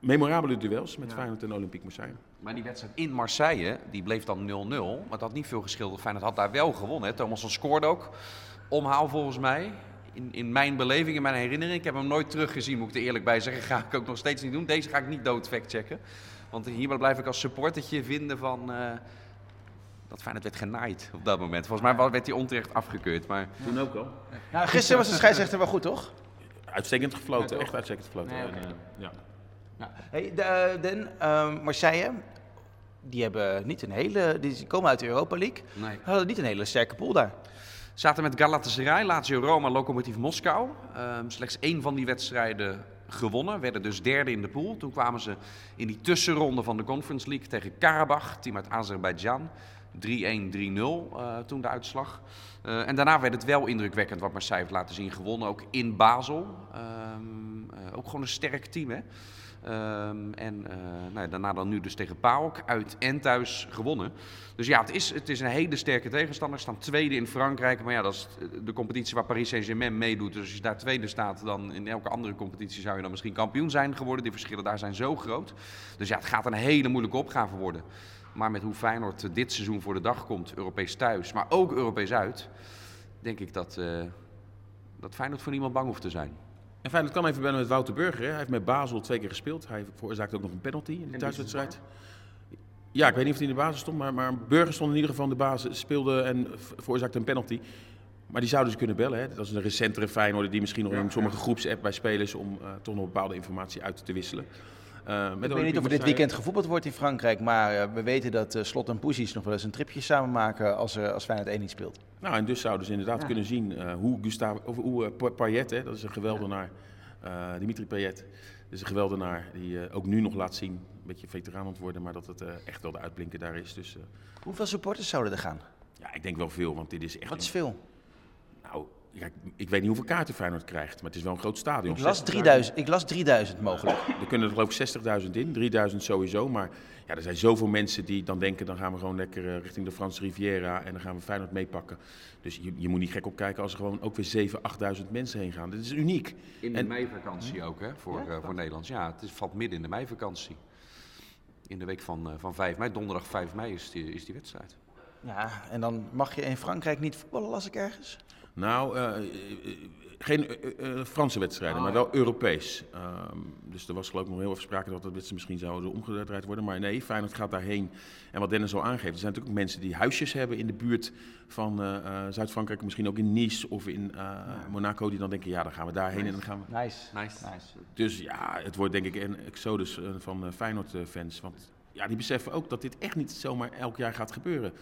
memorabele duels met ja. Feyenoord en Olympique Marseille. Maar die wedstrijd in Marseille, die bleef dan 0-0. Maar het had niet veel geschild. Feyenoord had daar wel gewonnen. Thomasson scoorde ook. Omhaal volgens mij. In, in mijn beleving, in mijn herinnering. Ik heb hem nooit teruggezien, moet ik er eerlijk bij zeggen. Ga ik ook nog steeds niet doen. Deze ga ik niet dood checken. Want hier blijf ik als supportertje vinden van... Uh, dat Feyenoord werd genaaid op dat moment. Volgens mij werd hij onterecht afgekeurd. Maar... Toen ook al. Nou, gisteren was de scheidsrechter wel goed, toch? Uitstekend gefloten, ja, echt uitstekend gefloten. Nee, okay. en, uh, ja. Ja. Hey, de, Den, uh, Marseille, die, hebben niet een hele, die komen uit de Europa League. Nee. hadden niet een hele sterke pool daar. Zaten met Galatasaray, Lazio Roma, Lokomotief Moskou. Um, slechts één van die wedstrijden gewonnen. Werden dus derde in de pool. Toen kwamen ze in die tussenronde van de Conference League tegen Karabach, team uit Azerbeidzjan. 3-1, 3-0 uh, toen de uitslag. Uh, en daarna werd het wel indrukwekkend wat Marseille heeft laten zien. Gewonnen ook in Basel. Um, uh, ook gewoon een sterk team hè. Um, en uh, nou daarna dan nu dus tegen PAOK uit en thuis gewonnen. Dus ja, het is, het is een hele sterke tegenstander. Staan tweede in Frankrijk. Maar ja, dat is de competitie waar Paris Saint-Germain meedoet. Dus als je daar tweede staat, dan in elke andere competitie zou je dan misschien kampioen zijn geworden. Die verschillen daar zijn zo groot. Dus ja, het gaat een hele moeilijke opgave worden. Maar met hoe Feyenoord dit seizoen voor de dag komt, Europees thuis, maar ook Europees uit, denk ik dat, uh, dat Feyenoord voor niemand bang hoeft te zijn. En fijn, dat kan even bellen met Wouter Burger. Hè. Hij heeft met Basel twee keer gespeeld. Hij veroorzaakte ook nog een penalty in de thuiswedstrijd. Ja, ik weet niet of hij in de basis stond, maar, maar Burger stond in ieder geval in de basis, speelde en veroorzaakte een penalty. Maar die zouden ze kunnen bellen. Hè. Dat is een recentere Feyenoord die misschien nog in sommige groepsapp bij spelers om uh, toch nog bepaalde informatie uit te wisselen. Uh, ik weet niet of er dit weekend gevoetbald wordt in Frankrijk, maar uh, we weten dat uh, Slot en Poesies nog wel eens een tripje samen maken als, uh, als Feyenoord 1 niet speelt. Nou, en dus zouden ze inderdaad ja. kunnen zien hoe Gustave, of hoe Payet, hè, dat is een geweldenaar. Dimitri Payet, dat is een geweldenaar die ook nu nog laat zien, een beetje veteraan aan het worden, maar dat het echt wel de uitblinker daar is. Dus, Hoeveel supporters zouden er gaan? Ja, ik denk wel veel, want dit is echt... Wat is veel? Kijk, ik weet niet hoeveel kaarten Feyenoord krijgt, maar het is wel een groot stadion. Ik las 60.000. 3000, ik las 3000 mogelijk. Er kunnen er geloof ik 60.000 in, 3000 sowieso. Maar ja, er zijn zoveel mensen die dan denken, dan gaan we gewoon lekker eh, richting de Franse Riviera en dan gaan we Feyenoord meepakken. Dus je, je moet niet gek opkijken als er gewoon ook weer 7.000, 8.000 mensen heen gaan. Dit is uniek. In de En- meivakantie ook, hè, voor, eh, voor Nederland. Ja, het is, valt midden in de meivakantie. In de week van, eh, van 5 mei, donderdag 5 mei is die, is die wedstrijd. Ja, en dan mag je in Frankrijk niet voetballen, las ik ergens. Nou, eh, eh, eh, geen Franse wedstrijden, maar wel Europees. Ehm, dus er was geloof ik nog heel even sprake dat de wedstrijd misschien zouden omgedraaid worden. Maar nee, Feyenoord gaat daarheen. En wat Dennis al aangeeft, er zijn natuurlijk ook mensen die huisjes hebben in de buurt van eh, eh, Zuid-Frankrijk. Misschien ook in Nice of in eh, Monaco. Die dan denken, ja, dan gaan we daarheen en dan gaan we... Nice. Nice. Dus ja, het wordt denk ik een exodus van eh, Feyenoord-fans. Want ja, die beseffen ook dat dit echt niet zomaar elk jaar gaat gebeuren.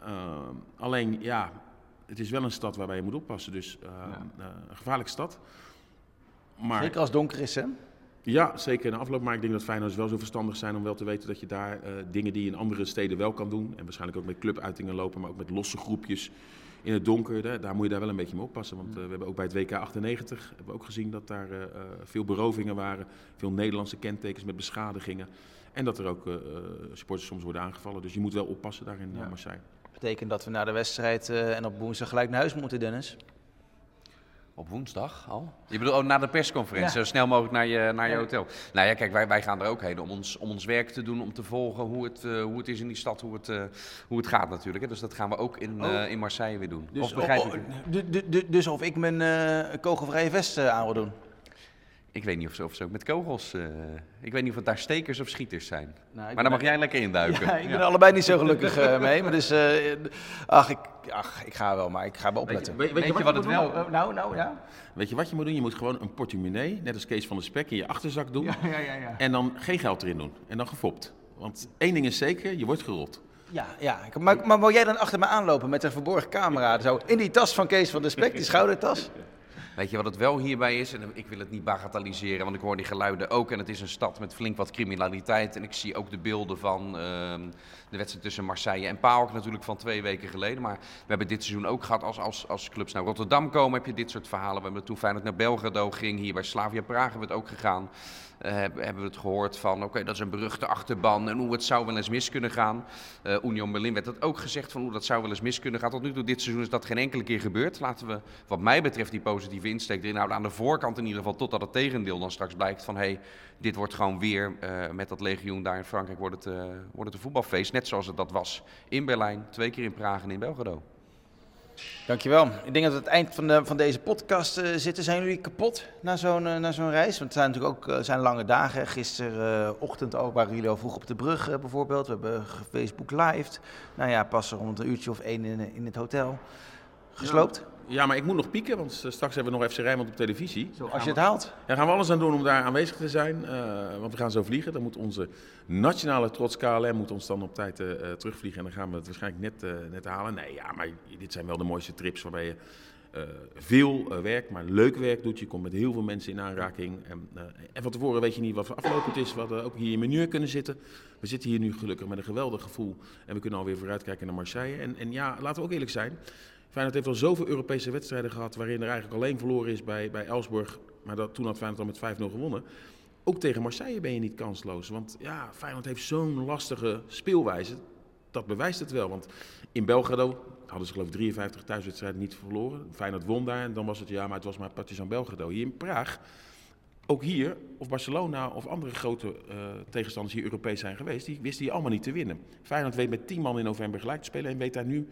Ehm, alleen, ja, het is wel een stad waarbij je moet oppassen. Dus ehm, eh, een gevaarlijke stad. Maar Zeker als het donker is, hè? ja, zeker in de afloop. Maar ik denk dat Feyenoorders wel zo verstandig zijn om wel te weten dat je daar eh, dingen die je in andere steden wel kan doen. En waarschijnlijk ook met clubuitingen lopen, maar ook met losse groepjes in het donker. Daar, daar moet je daar wel een beetje mee oppassen. Want eh, we hebben ook bij het WK 98 hebben we ook gezien dat daar eh, eh, veel berovingen waren. Veel Nederlandse kentekens met beschadigingen. En dat er ook eh, eh, supporters soms worden aangevallen. Dus je moet wel oppassen daar in eh, Marseille. Betekent dat we na de wedstrijd eh, en op woensdag gelijk naar huis moeten, Dennis. Op woensdag al? Je bedoelt oh, na de persconferentie, Ja. zo snel mogelijk naar je, naar je hotel. Nou ja, kijk, wij, wij gaan er ook heen om ons, om ons werk te doen, om te volgen hoe het, eh, hoe het is in die stad, hoe het, eh, hoe het gaat natuurlijk. Hè. Dus dat gaan we ook in, eh, in Marseille weer doen. of begrijp oh, ik? oh, du- du- du- dus of ik mijn eh kogelvrije vest eh, aan wil doen. Ik weet niet of ze, of ze ook met kogels... eh, ik weet niet of het daar stekers of schieters zijn. Nou, maar daar mag jij lekker induiken. Ja, ik ben er allebei niet zo gelukkig eh, mee. Maar dus, eh, ach, ik, ach, ik ga wel, maar ik ga wel opletten. Weet, Weet je wat het moet wel... nou, nou, ja. Weet je wat je moet doen? Je moet gewoon een portemonnee, net als Kees van de Spek, in je achterzak doen. Ja, ja, ja. En dan geen geld erin doen. En dan gefopt. Want één ding is zeker, je wordt gerold. Ja, ja. Ik- Maar, maar wil jij dan achter me aanlopen met een verborgen camera? Zo in die tas van Kees van de Spek, die schoudertas? Weet je wat het wel hierbij is? En ik wil het niet bagatelliseren, want ik hoor die geluiden ook. En het is een stad met flink wat criminaliteit. En ik zie ook de beelden van ehm, de wedstrijd tussen Marseille en PAOK natuurlijk van twee weken geleden. Maar we hebben dit seizoen ook gehad als, als, als clubs naar Rotterdam komen, heb je dit soort verhalen. We hebben toen Feyenoord naar Belgrado ging, hier bij Slavia Praag hebben we het ook gegaan. Eh, hebben we het gehoord van, oké, dat is een beruchte achterban en hoe het zou wel eens mis kunnen gaan. Eh Union Berlin werd dat ook gezegd van hoe dat zou wel eens mis kunnen gaan. Tot nu toe dit seizoen is dat geen enkele keer gebeurd. Laten we wat mij betreft die positieve insteek erin houden aan de voorkant in ieder geval. Totdat het tegendeel dan straks blijkt van hé, hey, dit wordt gewoon weer eh, met dat legioen daar in Frankrijk wordt het, wordt het een voetbalfeest. Net zoals het dat was in Berlijn, twee keer in Praag en in Belgrado. Dankjewel. Ik denk dat we het eind van, de, van deze podcast eh, zitten. Zijn jullie kapot na zo'n eh, na zo'n reis? Want het zijn natuurlijk ook eh, zijn lange dagen. Gisterochtend ook waren jullie al vroeg op de brug bijvoorbeeld. We hebben Facebook live. Nou ja, pas rond een uurtje of één in, in het hotel. Gesloopt? Ja, maar ik moet nog pieken, want eh, straks hebben we nog FC Rijnmond op televisie. Als je het haalt. Daar gaan we alles aan doen om daar aanwezig te zijn. eh, want we gaan zo vliegen. Dan moet onze nationale trots KLM moet ons dan op tijd eh, terugvliegen. En dan gaan we het waarschijnlijk net, net halen. Nee, ja, maar dit zijn wel de mooiste trips waarbij je veel werkt, maar leuk werk doet. Je komt met heel veel mensen in aanraking. En, en van tevoren weet je niet wat voor afgelopen het is. We hadden ook hier in menu kunnen zitten. We zitten hier nu gelukkig met een geweldig gevoel. En we kunnen alweer vooruitkijken naar Marseille. En, en ja, laten we ook eerlijk zijn. Feyenoord heeft al zoveel Europese wedstrijden gehad waarin er eigenlijk alleen verloren is bij, bij Elsborg. Maar dat, toen had Feyenoord al met 5-0 gewonnen. Ook tegen Marseille ben je niet kansloos. Want ja, Feyenoord heeft zo'n lastige speelwijze. Dat bewijst het wel. Want in Belgrado hadden ze geloof ik 53 thuiswedstrijden niet verloren. Feyenoord won daar en dan was het ja, maar het was maar Partizan Belgrado. Hier in Praag, ook hier, of Barcelona of andere grote eh, tegenstanders die Europees zijn geweest, die wisten hier allemaal niet te winnen. Feyenoord weet met 10 man in november gelijk te spelen en weet daar nu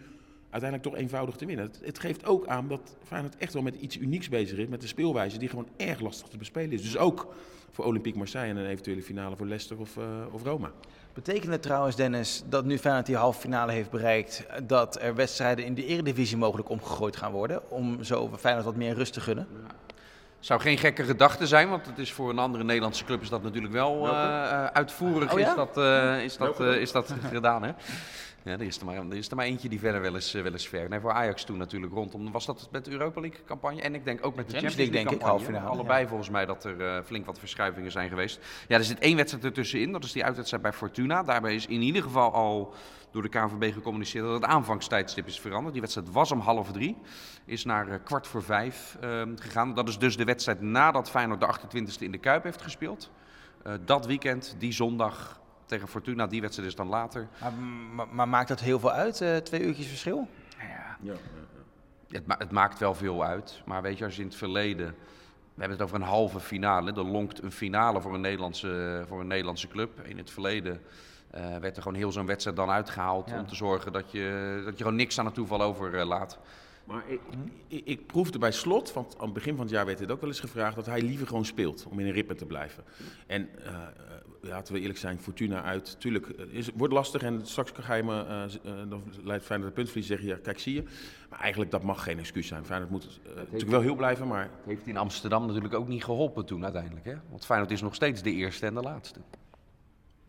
uiteindelijk toch eenvoudig te winnen. Het, het geeft ook aan dat Feyenoord echt wel met iets unieks bezig is, met een speelwijze die gewoon erg lastig te bespelen is. Dus ook voor Olympique Marseille en een eventuele finale voor Leicester of, eh, of Roma. Betekent het trouwens, Dennis, dat nu Feyenoord die halve finale heeft bereikt, dat er wedstrijden in de eredivisie mogelijk omgegooid gaan worden? Om zo Feyenoord wat meer rust te gunnen? Zou geen gekke gedachte zijn, want het is voor een andere Nederlandse club is dat natuurlijk wel eh, eh, uitvoerig Oh ja? is dat, eh, is dat, is dat gedaan. Hè? Ja, er is er maar, er is er maar eentje die verder wel eens, eh, wel eens ver. Nee, voor Ajax toen natuurlijk rondom. Was dat met de Europa League campagne? En ik denk ook met de Champions Champions League, League, denk ik, campagne. Allebei ja. volgens mij dat er eh, flink wat verschuivingen zijn geweest. Ja, er zit één wedstrijd ertussenin. Dat is die uitwedstrijd bij Fortuna. Daarbij is in ieder geval al door de KNVB gecommuniceerd dat het aanvangstijdstip is veranderd. Die wedstrijd was om half drie. Is naar eh, kwart voor vijf ehm, gegaan. Dat is dus de wedstrijd nadat Feyenoord de 28e in de Kuip heeft gespeeld. Dat weekend, die zondag tegen Fortuna, die wedstrijd is dan later. Maar, maar, maar maakt dat heel veel uit, eh, twee uurtjes verschil? Ja, Ja, het, ma- het maakt wel veel uit. Maar weet je, als je in het verleden. We hebben het over een halve finale. Er lonkt een finale voor een Nederlandse, voor een Nederlandse club. In het verleden eh, werd er gewoon heel zo'n wedstrijd dan uitgehaald. Ja. Om te zorgen dat je, dat je gewoon niks aan het toeval overlaat. Maar ik, ik, ik proefde bij slot, want aan het begin van het jaar werd dit ook wel eens gevraagd, dat hij liever gewoon speelt om in een rippen te blijven. En eh, eh, laten we eerlijk zijn, Fortuna uit, tuurlijk, is, wordt lastig en straks ga je me, z- eh, dan leidt Feyenoord de puntverlies, zeg je, ja, kijk zie je. Maar eigenlijk, dat mag geen excuus zijn. Feyenoord moet natuurlijk wel heel blijven, maar Het heeft in Amsterdam natuurlijk ook niet geholpen toen uiteindelijk. Hè? Want Feyenoord is nog steeds de eerste en de laatste.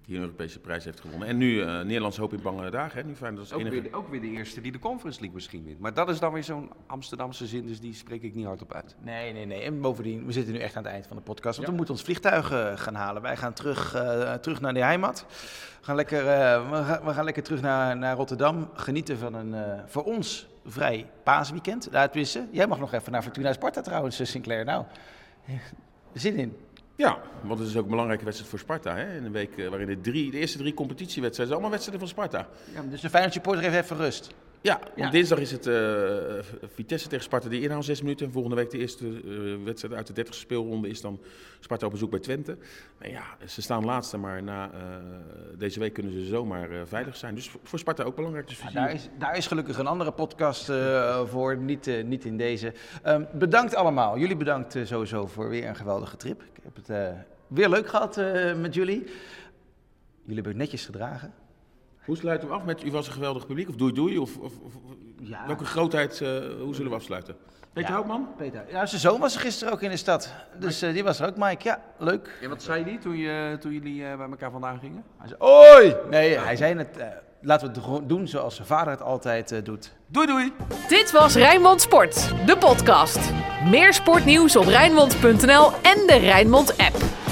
Die een Europese prijs heeft gewonnen. En nu eh Nederlands hoop in bange dagen, hè? nu Feyenoord als Ook enige... weer, ook weer de eerste die de Conference League misschien wint. Maar dat is dan weer zo'n Amsterdamse zin, dus die spreek ik niet hardop uit. Nee, nee, nee. En bovendien, we zitten nu echt aan het eind van de podcast. Want Ja. we moeten ons vliegtuig eh, gaan halen. Wij gaan terug, eh, terug naar de heimat. We gaan lekker, eh, we gaan, we gaan lekker terug naar, naar Rotterdam. Genieten van een eh, voor ons vrij paasweekend. Daar. Jij mag nog even naar Fortuna Sparta trouwens, Sinclair. Nou, zin in. Ja, want het is ook een belangrijke wedstrijd voor Sparta. Hè? In een week eh, waarin de, drie, de eerste drie competitiewedstrijden zijn allemaal wedstrijden van Sparta. Ja, dus de Feyenoord supporter heeft even rust. Ja, want Ja. dinsdag is het eh, Vitesse tegen Sparta die inhoud zes minuten. En volgende week de eerste eh, wedstrijd uit de 30 speelronde is dan Sparta op bezoek bij Twente. Nou ja, ze staan laatste, maar na deze week kunnen ze zomaar veilig zijn. Dus voor- Sparta ook belangrijk. Dus Ja, daar, is, daar is gelukkig een andere podcast voor, niet, niet in deze. Ehm, bedankt allemaal. Jullie bedankt sowieso voor weer een geweldige trip. Ik heb het eh, weer leuk gehad eh, met jullie. Jullie hebben het netjes gedragen. Hoe sluiten we af met U was een geweldig publiek? Of doei doei? Of, of, of- Ja. welke grootheid, eh, hoe zullen we afsluiten? Peter Ja. Houtman? Peter, ja, zijn zoon was er gisteren ook in de stad. Dus eh, die was er ook, Mike. Ja, leuk. En wat zei die toen, je, toen jullie eh, bij elkaar vandaan gingen? Hij zei, Oi! Nee, hij zei het. Laten we het gewoon doen zoals zijn vader het altijd eh, doet. Doei doei! Dit was Rijnmond Sport, de podcast. Meer sportnieuws op Rijnmond.nl en de Rijnmond app.